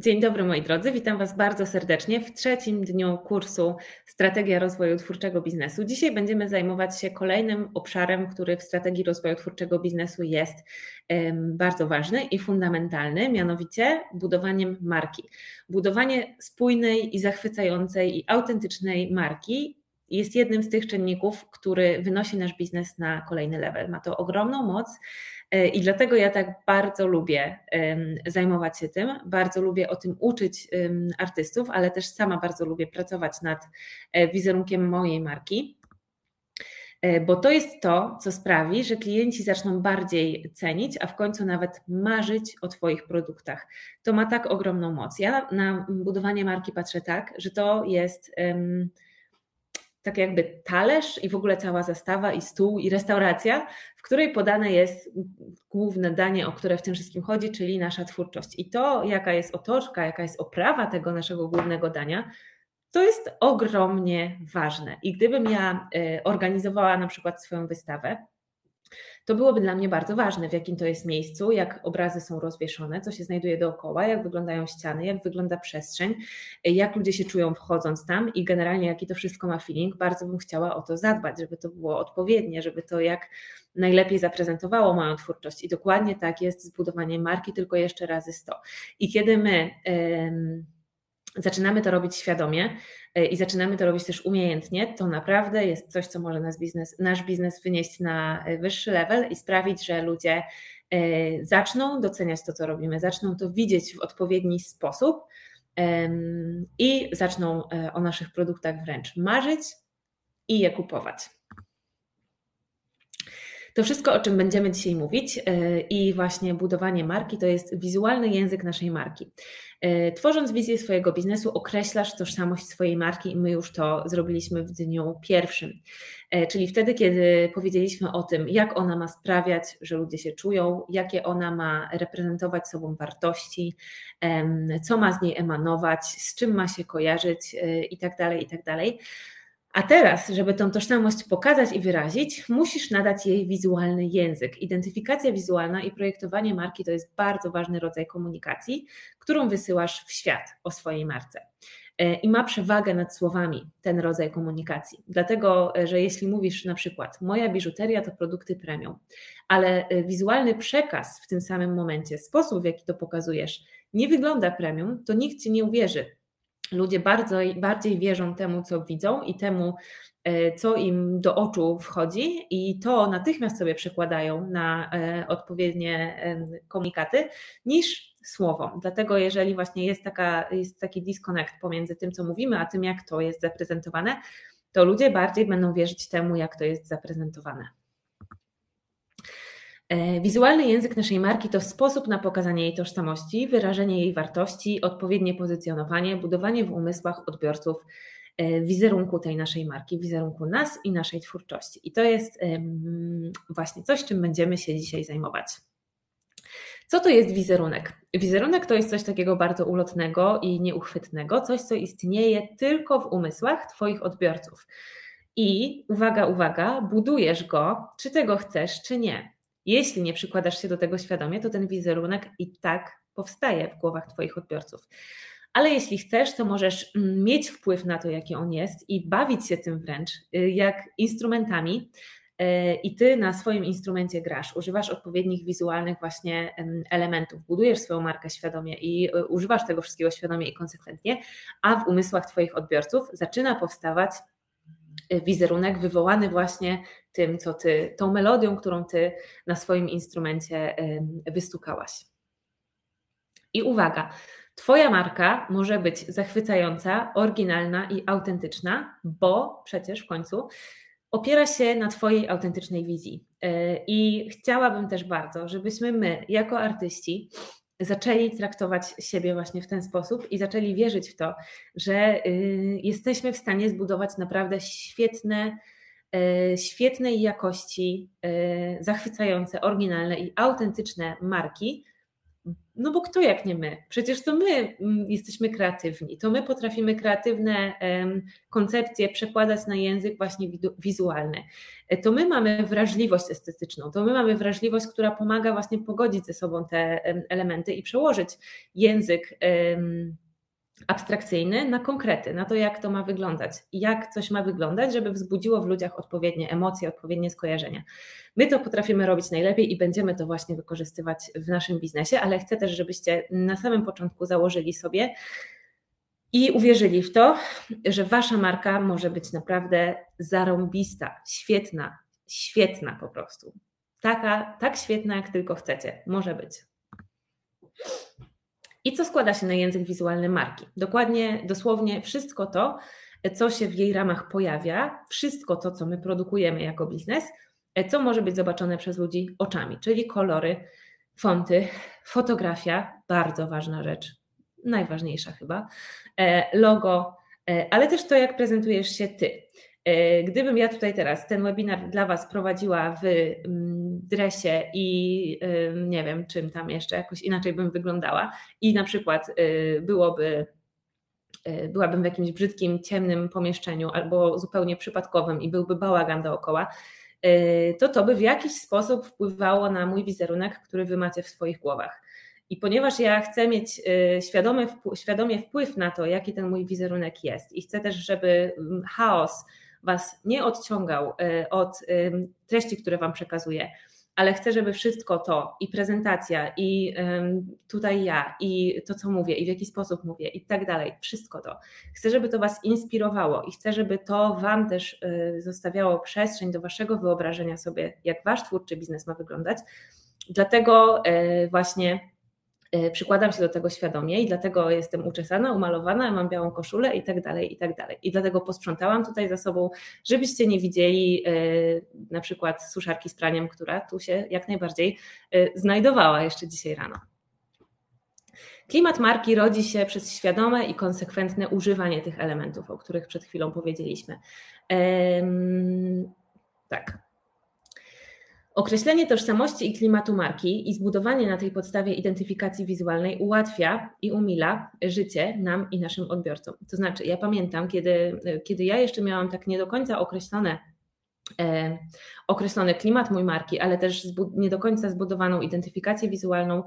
Dzień dobry moi drodzy, witam Was bardzo serdecznie w trzecim dniu kursu Strategia rozwoju twórczego biznesu. Dzisiaj będziemy zajmować się kolejnym obszarem, który w strategii rozwoju twórczego biznesu jest bardzo ważny i fundamentalny, mianowicie budowaniem marki. Budowanie spójnej i zachwycającej i autentycznej marki jest jednym z tych czynników, który wynosi nasz biznes na kolejny level. Ma to ogromną moc I dlatego ja tak bardzo lubię zajmować się tym, bardzo lubię o tym uczyć artystów, ale też sama bardzo lubię pracować nad e, wizerunkiem mojej marki. E, bo to jest to, co sprawi, że klienci zaczną bardziej cenić, a w końcu nawet marzyć o Twoich produktach. To ma tak ogromną moc. Ja na budowanie marki patrzę tak, że to jest. Um, tak jakby talerz i w ogóle cała zastawa i stół i restauracja, w której podane jest główne danie, o które w tym wszystkim chodzi, czyli nasza twórczość. I to, jaka jest otoczka, jaka jest oprawa tego naszego głównego dania, to jest ogromnie ważne. I gdybym ja e, organizowała na przykład swoją wystawę, to byłoby dla mnie bardzo ważne, w jakim to jest miejscu, jak obrazy są rozwieszone, co się znajduje dookoła, jak wyglądają ściany, jak wygląda przestrzeń, jak ludzie się czują wchodząc tam i generalnie jaki to wszystko ma feeling. Bardzo bym chciała o to zadbać, żeby to było odpowiednie, żeby to jak najlepiej zaprezentowało moją twórczość. I dokładnie tak jest z budowaniem marki, tylko jeszcze razy 100. I kiedy my. Yy, zaczynamy to robić świadomie e, i zaczynamy to robić też umiejętnie, to naprawdę jest coś, co może nasz biznes, nasz biznes wynieść na e, wyższy level i sprawić, że ludzie e, zaczną doceniać to, co robimy, zaczną to widzieć w odpowiedni sposób i zaczną o naszych produktach wręcz marzyć i je kupować. To wszystko, o czym będziemy dzisiaj mówić e, i właśnie budowanie marki, to jest wizualny język naszej marki. E, tworząc wizję swojego biznesu, określasz tożsamość swojej marki i my już to zrobiliśmy w dniu pierwszym. E, czyli wtedy, kiedy powiedzieliśmy o tym, jak ona ma sprawiać, że ludzie się czują, jakie ona ma reprezentować sobą wartości, co ma z niej emanować, z czym ma się kojarzyć i tak a teraz, żeby tą tożsamość pokazać i wyrazić, musisz nadać jej wizualny język. Identyfikacja wizualna i projektowanie marki to jest bardzo ważny rodzaj komunikacji, którą wysyłasz w świat o swojej marce. E, I ma przewagę nad słowami ten rodzaj komunikacji. Dlatego, e, że jeśli mówisz na przykład, moja biżuteria to produkty premium, ale e, wizualny przekaz w tym samym momencie, sposób w jaki to pokazujesz, nie wygląda premium, to nikt ci nie uwierzy, ludzie bardzo, bardziej wierzą temu, co widzą i temu, e, co im do oczu wchodzi, i to natychmiast sobie przekładają na e, odpowiednie komunikaty, niż słowo. Dlatego, jeżeli właśnie jest, taka, jest taki disconnect pomiędzy tym, co mówimy, a tym, jak to jest zaprezentowane, to ludzie bardziej będą wierzyć temu, jak to jest zaprezentowane. E, wizualny język naszej marki to sposób na pokazanie jej tożsamości, wyrażenie jej wartości, odpowiednie pozycjonowanie, budowanie w umysłach odbiorców e, wizerunku tej naszej marki, wizerunku nas i naszej twórczości. I to jest właśnie coś, czym będziemy się dzisiaj zajmować. Co to jest wizerunek? Wizerunek to jest coś takiego bardzo ulotnego i nieuchwytnego, coś, co istnieje tylko w umysłach Twoich odbiorców. I uwaga, uwaga, budujesz go, czy tego chcesz, czy nie. Jeśli nie przykładasz się do tego świadomie, to ten wizerunek i tak powstaje w głowach Twoich odbiorców. Ale jeśli chcesz, to możesz mm, mieć wpływ na to, jaki on jest i bawić się tym wręcz y, jak instrumentami. Y, I ty na swoim instrumencie grasz, używasz odpowiednich wizualnych właśnie elementów, budujesz swoją markę świadomie i y, używasz tego wszystkiego świadomie i konsekwentnie, a w umysłach Twoich odbiorców zaczyna powstawać wizerunek wywołany właśnie tym, co ty, tą melodią, którą ty na swoim instrumencie wystukałaś. I uwaga, Twoja marka może być zachwycająca, oryginalna i autentyczna, bo przecież w końcu opiera się na Twojej autentycznej wizji. E, I chciałabym też bardzo, żebyśmy my, jako artyści, zaczęli traktować siebie właśnie w ten sposób i zaczęli wierzyć w to, że y, jesteśmy w stanie zbudować naprawdę świetne, y, świetnej jakości, y, zachwycające, oryginalne i autentyczne marki, No bo kto jak nie my? Przecież to my mm, jesteśmy kreatywni, to my potrafimy kreatywne koncepcje przekładać na język właśnie wizualny. E, to my mamy wrażliwość estetyczną, to my mamy wrażliwość, która pomaga właśnie pogodzić ze sobą te elementy i przełożyć język abstrakcyjny na konkrety, na to, jak to ma wyglądać, jak coś ma wyglądać, żeby wzbudziło w ludziach odpowiednie emocje, odpowiednie skojarzenia. My to potrafimy robić najlepiej i będziemy to właśnie wykorzystywać w naszym biznesie, ale chcę też, żebyście na samym początku założyli sobie i uwierzyli w to, że wasza marka może być naprawdę zarąbista, świetna, świetna po prostu. Taka, tak świetna, jak tylko chcecie. Może być. I co składa się na język wizualny marki? Dokładnie, dosłownie wszystko to, co się w jej ramach pojawia, wszystko to, co my produkujemy jako biznes, co może być zobaczone przez ludzi oczami, czyli kolory, fonty, fotografia, bardzo ważna rzecz, najważniejsza chyba, e, logo, e, ale też to, jak prezentujesz się ty. E, gdybym ja tutaj teraz ten webinar dla Was prowadziła w mm, dresie i nie wiem, czym tam jeszcze, jakoś inaczej bym wyglądała i na przykład byłoby byłabym w jakimś brzydkim, ciemnym pomieszczeniu albo zupełnie przypadkowym i byłby bałagan dookoła, to to by w jakiś sposób wpływało na mój wizerunek, który wy macie w swoich głowach. I ponieważ ja chcę mieć świadomy, świadomie wpływ na to, jaki ten mój wizerunek jest, i chcę też, żeby chaos Was nie odciągał od treści, które Wam przekazuję, ale chcę, żeby wszystko to i prezentacja, i tutaj ja, i to, co mówię, i w jaki sposób mówię, i tak dalej, wszystko to. Chcę, żeby to Was inspirowało i chcę, żeby to Wam też e, zostawiało przestrzeń do Waszego wyobrażenia sobie, jak Wasz twórczy biznes ma wyglądać. Dlatego e, właśnie przykładam się do tego świadomie i dlatego jestem uczesana, umalowana, mam białą koszulę i tak dalej, i tak dalej. I dlatego posprzątałam tutaj za sobą, żebyście nie widzieli e, na przykład suszarki z praniem, która tu się jak najbardziej e, znajdowała jeszcze dzisiaj rano. Klimat marki rodzi się przez świadome i konsekwentne używanie tych elementów, o których przed chwilą powiedzieliśmy. tak. Określenie tożsamości i klimatu marki i zbudowanie na tej podstawie identyfikacji wizualnej ułatwia i umila życie nam i naszym odbiorcom. To znaczy, ja pamiętam, kiedy, kiedy ja jeszcze miałam tak nie do końca określone e, określony klimat mój marki, ale też nie do końca zbudowaną identyfikację wizualną,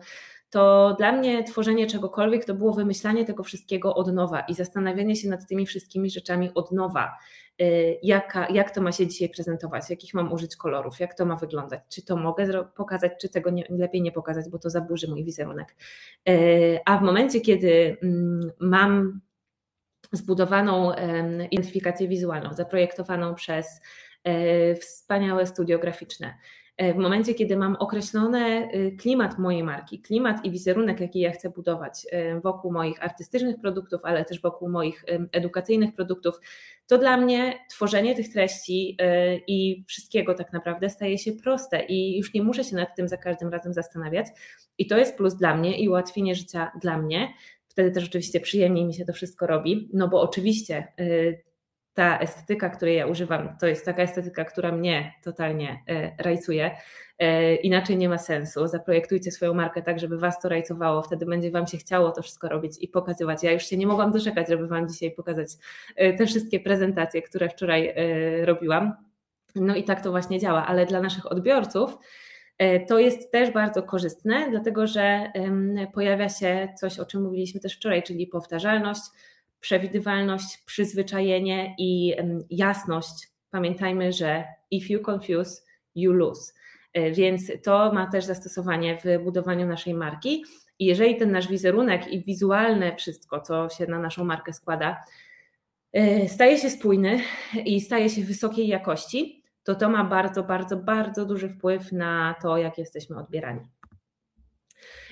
to dla mnie tworzenie czegokolwiek to było wymyślanie tego wszystkiego od nowa i zastanawianie się nad tymi wszystkimi rzeczami od nowa. Y, jaka, jak to ma się dzisiaj prezentować, jakich mam użyć kolorów, jak to ma wyglądać, czy to mogę pokazać, czy tego nie, lepiej nie pokazać, bo to zaburzy mój wizerunek. Y, a w momencie, kiedy mm, mam zbudowaną identyfikację wizualną, zaprojektowaną przez y, wspaniałe studio graficzne, E, w momencie, kiedy mam określony y, klimat mojej marki, klimat i wizerunek, jaki ja chcę budować y, wokół moich artystycznych produktów, ale też wokół moich edukacyjnych produktów, to dla mnie tworzenie tych treści i wszystkiego tak naprawdę staje się proste i już nie muszę się nad tym za każdym razem zastanawiać. I to jest plus dla mnie i ułatwienie życia dla mnie. Wtedy też oczywiście przyjemniej mi się to wszystko robi, no bo oczywiście ta estetyka, której ja używam, to jest taka estetyka, która mnie totalnie e, rajcuje. E, inaczej nie ma sensu. Zaprojektujcie swoją markę tak, żeby Was to rajcowało, wtedy będzie Wam się chciało to wszystko robić i pokazywać. Ja już się nie mogłam doczekać, żeby Wam dzisiaj pokazać e, te wszystkie prezentacje, które wczoraj robiłam. No i tak to właśnie działa, ale dla naszych odbiorców to jest też bardzo korzystne, dlatego że pojawia się coś, o czym mówiliśmy też wczoraj, czyli powtarzalność, przewidywalność, przyzwyczajenie i jasność. Pamiętajmy, że if you confuse, you lose. E, więc to ma też zastosowanie w budowaniu naszej marki. I jeżeli ten nasz wizerunek i wizualne wszystko, co się na naszą markę składa, e, staje się spójny i staje się wysokiej jakości, to to ma bardzo, bardzo, bardzo duży wpływ na to, jak jesteśmy odbierani.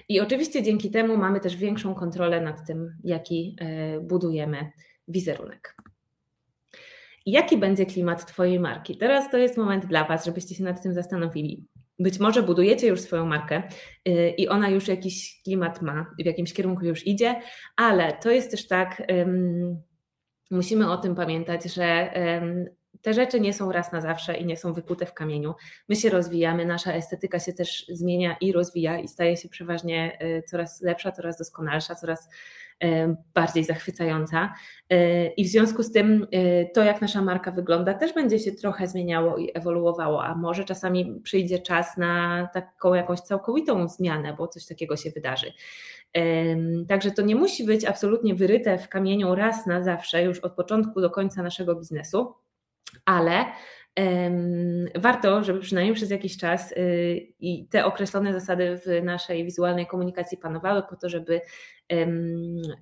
I oczywiście dzięki temu mamy też większą kontrolę nad tym, jaki e, budujemy wizerunek. Jaki będzie klimat Twojej marki? Teraz to jest moment dla Was, żebyście się nad tym zastanowili. Być może budujecie już swoją markę e, i ona już jakiś klimat ma, w jakimś kierunku już idzie, ale to jest też tak, musimy o tym pamiętać, że te rzeczy nie są raz na zawsze i nie są wykute w kamieniu. My się rozwijamy, nasza estetyka się też zmienia i rozwija i staje się przeważnie y, coraz lepsza, coraz doskonalsza, coraz y, bardziej zachwycająca. Y, I w związku z tym to, jak nasza marka wygląda, też będzie się trochę zmieniało i ewoluowało, a może czasami przyjdzie czas na taką jakąś całkowitą zmianę, bo coś takiego się wydarzy. Także to nie musi być absolutnie wyryte w kamieniu raz na zawsze, już od początku do końca naszego biznesu ale warto, żeby przynajmniej przez jakiś czas y, i te określone zasady w naszej wizualnej komunikacji panowały po to, żeby,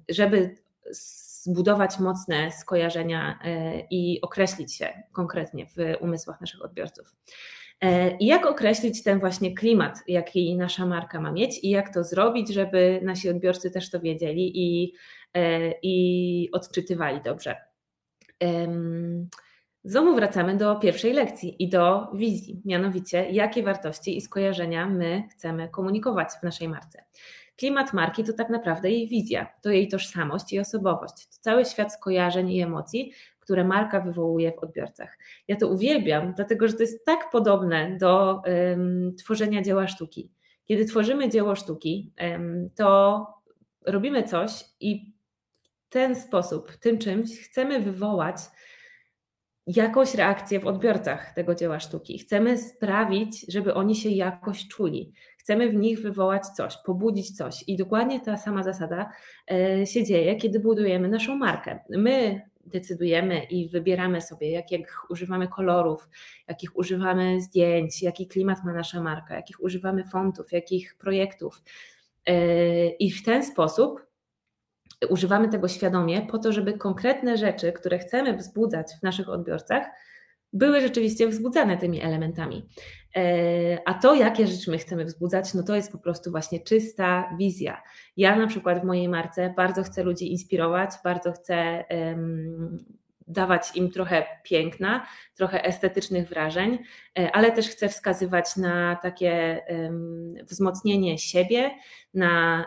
żeby zbudować mocne skojarzenia e, i określić się konkretnie w umysłach naszych odbiorców. E, I jak określić ten właśnie klimat, jaki nasza marka ma mieć i jak to zrobić, żeby nasi odbiorcy też to wiedzieli i, e, i odczytywali dobrze. Znowu wracamy do pierwszej lekcji i do wizji, mianowicie jakie wartości i skojarzenia my chcemy komunikować w naszej marce. Klimat marki to tak naprawdę jej wizja, to jej tożsamość i osobowość, to cały świat skojarzeń i emocji, które marka wywołuje w odbiorcach. Ja to uwielbiam, dlatego że to jest tak podobne do um, tworzenia dzieła sztuki. Kiedy tworzymy dzieło sztuki, um, to robimy coś i w ten sposób, tym czymś chcemy wywołać jakąś reakcję w odbiorcach tego dzieła sztuki. Chcemy sprawić, żeby oni się jakoś czuli. Chcemy w nich wywołać coś, pobudzić coś. I dokładnie ta sama zasada e, się dzieje, kiedy budujemy naszą markę. My decydujemy i wybieramy sobie, jakich używamy kolorów, jakich używamy zdjęć, jaki klimat ma nasza marka, jakich używamy fontów, jakich projektów. E, I w ten sposób używamy tego świadomie po to, żeby konkretne rzeczy, które chcemy wzbudzać w naszych odbiorcach, były rzeczywiście wzbudzane tymi elementami. E, a to, jakie rzeczy my chcemy wzbudzać, no to jest po prostu właśnie czysta wizja. Ja na przykład w mojej marce bardzo chcę ludzi inspirować, bardzo chcę dawać im trochę piękna, trochę estetycznych wrażeń, e, ale też chcę wskazywać na takie wzmocnienie siebie, na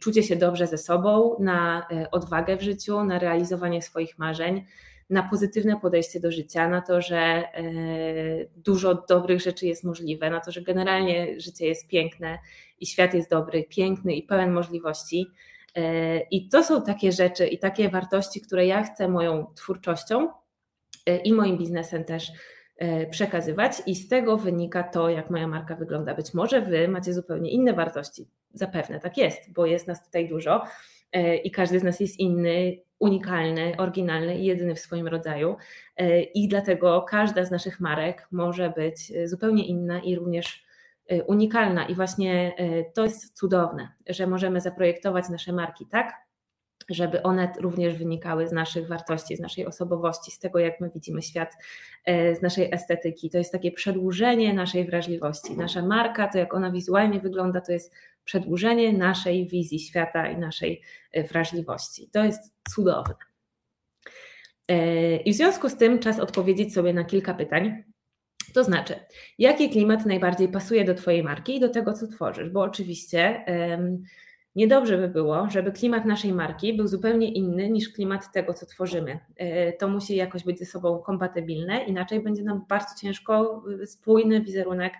czucie się dobrze ze sobą, na e, odwagę w życiu, na realizowanie swoich marzeń, na pozytywne podejście do życia, na to, że e, dużo dobrych rzeczy jest możliwe, na to, że generalnie życie jest piękne i świat jest dobry, piękny i pełen możliwości. E, I to są takie rzeczy i takie wartości, które ja chcę moją twórczością e, i moim biznesem też e, przekazywać, i z tego wynika to, jak moja marka wygląda. Być może wy macie zupełnie inne wartości. Zapewne tak jest, bo jest nas tutaj dużo i każdy z nas jest inny, unikalny, oryginalny i jedyny w swoim rodzaju. I dlatego każda z naszych marek może być zupełnie inna i również unikalna i właśnie y, to jest cudowne, że możemy zaprojektować nasze marki tak, żeby one również wynikały z naszych wartości, z naszej osobowości, z tego, jak my widzimy świat, y, z naszej estetyki. To jest takie przedłużenie naszej wrażliwości. Nasza marka, to jak ona wizualnie wygląda, to jest przedłużenie naszej wizji świata i naszej wrażliwości. To jest cudowne. I w związku z tym czas odpowiedzieć sobie na kilka pytań. To znaczy, jaki klimat najbardziej pasuje do Twojej marki i do tego, co tworzysz? Bo oczywiście um, niedobrze by było, żeby klimat naszej marki był zupełnie inny niż klimat tego, co tworzymy. E, to musi jakoś być ze sobą kompatybilne, inaczej będzie nam bardzo ciężko y, spójny wizerunek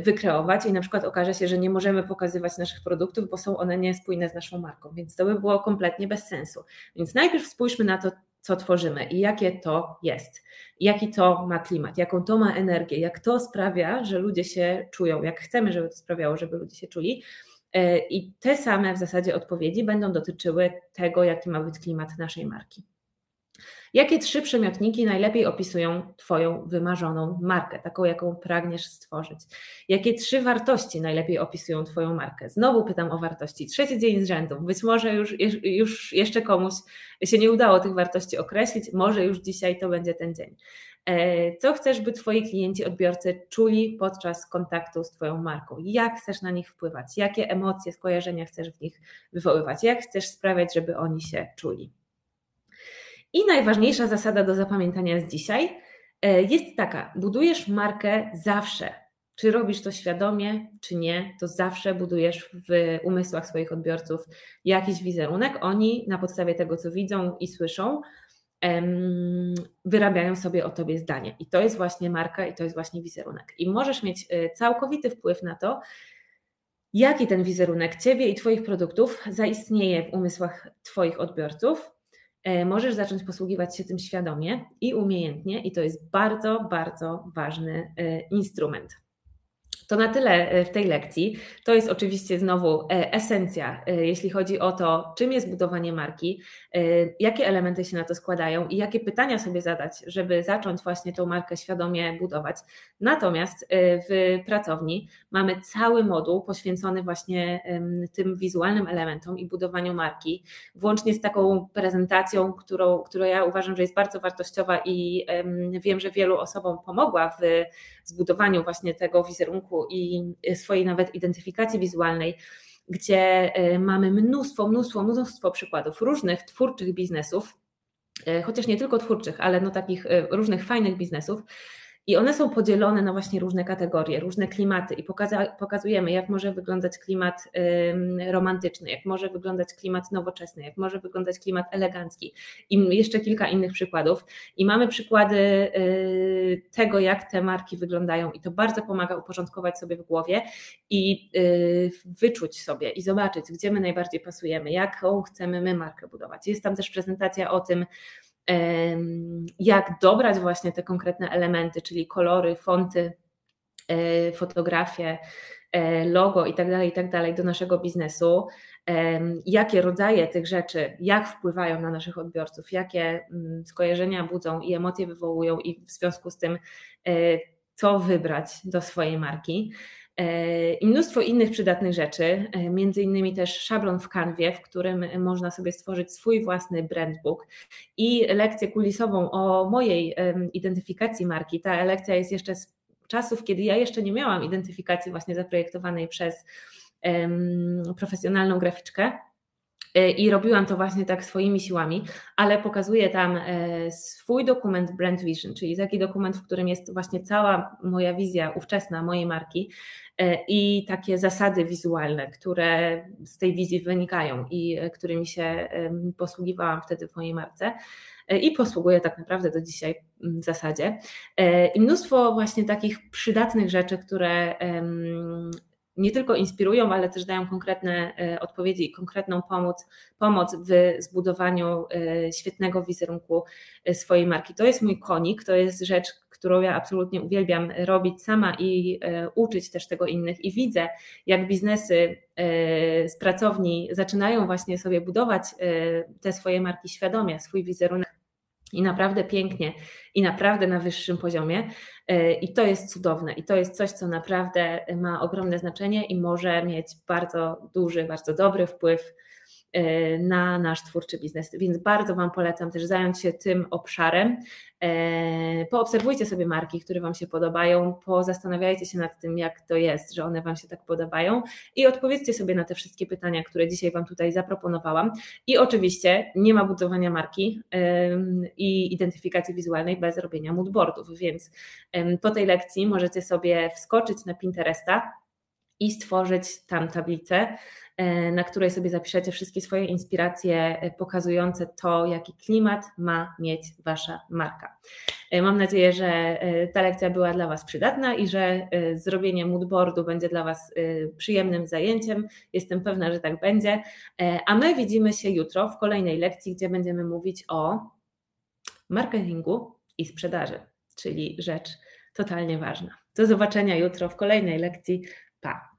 wykreować i na przykład okaże się, że nie możemy pokazywać naszych produktów, bo są one niespójne z naszą marką, więc to by było kompletnie bez sensu. Więc najpierw spójrzmy na to, co tworzymy i jakie to jest, jaki to ma klimat, jaką to ma energię, jak to sprawia, że ludzie się czują, jak chcemy, żeby to sprawiało, żeby ludzie się czuli. E, I te same w zasadzie odpowiedzi będą dotyczyły tego, jaki ma być klimat naszej marki. Jakie trzy przymiotniki najlepiej opisują Twoją wymarzoną markę, taką jaką pragniesz stworzyć? Jakie trzy wartości najlepiej opisują Twoją markę? Znowu pytam o wartości. Trzeci dzień z rzędu. Być może już, już jeszcze komuś się nie udało tych wartości określić, może już dzisiaj to będzie ten dzień. E, co chcesz, by Twoi klienci, odbiorcy czuli podczas kontaktu z Twoją marką? Jak chcesz na nich wpływać? Jakie emocje, skojarzenia chcesz w nich wywoływać? Jak chcesz sprawiać, żeby oni się czuli? I najważniejsza zasada do zapamiętania z dzisiaj e, jest taka: budujesz markę zawsze. Czy robisz to świadomie, czy nie, to zawsze budujesz w umysłach swoich odbiorców jakiś wizerunek. Oni na podstawie tego, co widzą i słyszą, wyrabiają sobie o tobie zdanie. I to jest właśnie marka i to jest właśnie wizerunek. I możesz mieć y, całkowity wpływ na to, jaki ten wizerunek ciebie i twoich produktów zaistnieje w umysłach twoich odbiorców. E, możesz zacząć posługiwać się tym świadomie i umiejętnie, i to jest bardzo, bardzo ważny y, instrument. To na tyle e, w tej lekcji. To jest oczywiście znowu e, esencja, e, jeśli chodzi o to, czym jest budowanie marki, jakie elementy się na to składają i jakie pytania sobie zadać, żeby zacząć właśnie tą markę świadomie budować. Natomiast w pracowni mamy cały moduł poświęcony właśnie tym wizualnym elementom i budowaniu marki, włącznie z taką prezentacją, którą, którą ja uważam, że jest bardzo wartościowa i wiem, że wielu osobom pomogła w zbudowaniu właśnie tego wizerunku i swojej nawet identyfikacji wizualnej, gdzie e, mamy mnóstwo, mnóstwo, mnóstwo przykładów różnych twórczych biznesów, e, chociaż nie tylko twórczych, ale no takich e, różnych fajnych biznesów, i one są podzielone na właśnie różne kategorie, różne klimaty i pokazujemy, jak może wyglądać klimat romantyczny, jak może wyglądać klimat nowoczesny, jak może wyglądać klimat elegancki i jeszcze kilka innych przykładów. I mamy przykłady y, tego, jak te marki wyglądają i to bardzo pomaga uporządkować sobie w głowie i y, wyczuć sobie i zobaczyć, gdzie my najbardziej pasujemy, jaką chcemy my markę budować. Jest tam też prezentacja o tym, jak dobrać właśnie te konkretne elementy, czyli kolory, fonty, e, fotografie, e, logo i tak dalej, i tak do naszego biznesu, jakie rodzaje tych rzeczy, jak wpływają na naszych odbiorców, jakie mm, skojarzenia budzą i emocje wywołują i w związku z tym e, co wybrać do swojej marki. E, i mnóstwo innych przydatnych rzeczy, e, między innymi też szablon w kanwie, w którym można sobie stworzyć swój własny brandbook i lekcję kulisową o mojej identyfikacji marki. Ta lekcja jest jeszcze z czasów, kiedy ja jeszcze nie miałam identyfikacji właśnie zaprojektowanej przez profesjonalną graficzkę. E, I robiłam to właśnie tak swoimi siłami, ale pokazuję tam swój dokument Brand Vision, czyli taki dokument, w którym jest właśnie cała moja wizja ówczesna mojej marki, E, i takie zasady wizualne, które z tej wizji wynikają i e, którymi się posługiwałam wtedy w mojej marce e, i posługuję tak naprawdę do dzisiaj w zasadzie. I mnóstwo właśnie takich przydatnych rzeczy, które nie tylko inspirują, ale też dają konkretne odpowiedzi i konkretną pomoc, pomoc w zbudowaniu świetnego wizerunku swojej marki. To jest mój konik, to jest rzecz, którą ja absolutnie uwielbiam robić sama i e, uczyć też tego innych. I widzę, jak biznesy e, z pracowni zaczynają właśnie sobie budować e, te swoje marki świadomie, swój wizerunek i naprawdę pięknie i naprawdę na wyższym poziomie. I to jest cudowne i to jest coś, co naprawdę ma ogromne znaczenie i może mieć bardzo duży, bardzo dobry wpływ E, na nasz twórczy biznes. Więc bardzo Wam polecam też zająć się tym obszarem. E, poobserwujcie sobie marki, które Wam się podobają, pozastanawiajcie się nad tym, jak to jest, że one Wam się tak podobają i odpowiedzcie sobie na te wszystkie pytania, które dzisiaj Wam tutaj zaproponowałam. I oczywiście nie ma budowania marki i identyfikacji wizualnej bez robienia moodboardów, więc po tej lekcji możecie sobie wskoczyć na Pinteresta i stworzyć tam tablicę E, na której sobie zapiszecie wszystkie swoje inspiracje e, pokazujące to, jaki klimat ma mieć Wasza marka. E, mam nadzieję, że ta lekcja była dla Was przydatna i że zrobienie moodboardu będzie dla Was przyjemnym zajęciem. Jestem pewna, że tak będzie. A my widzimy się jutro w kolejnej lekcji, gdzie będziemy mówić o marketingu i sprzedaży, czyli rzecz totalnie ważna. Do zobaczenia jutro w kolejnej lekcji. Tá.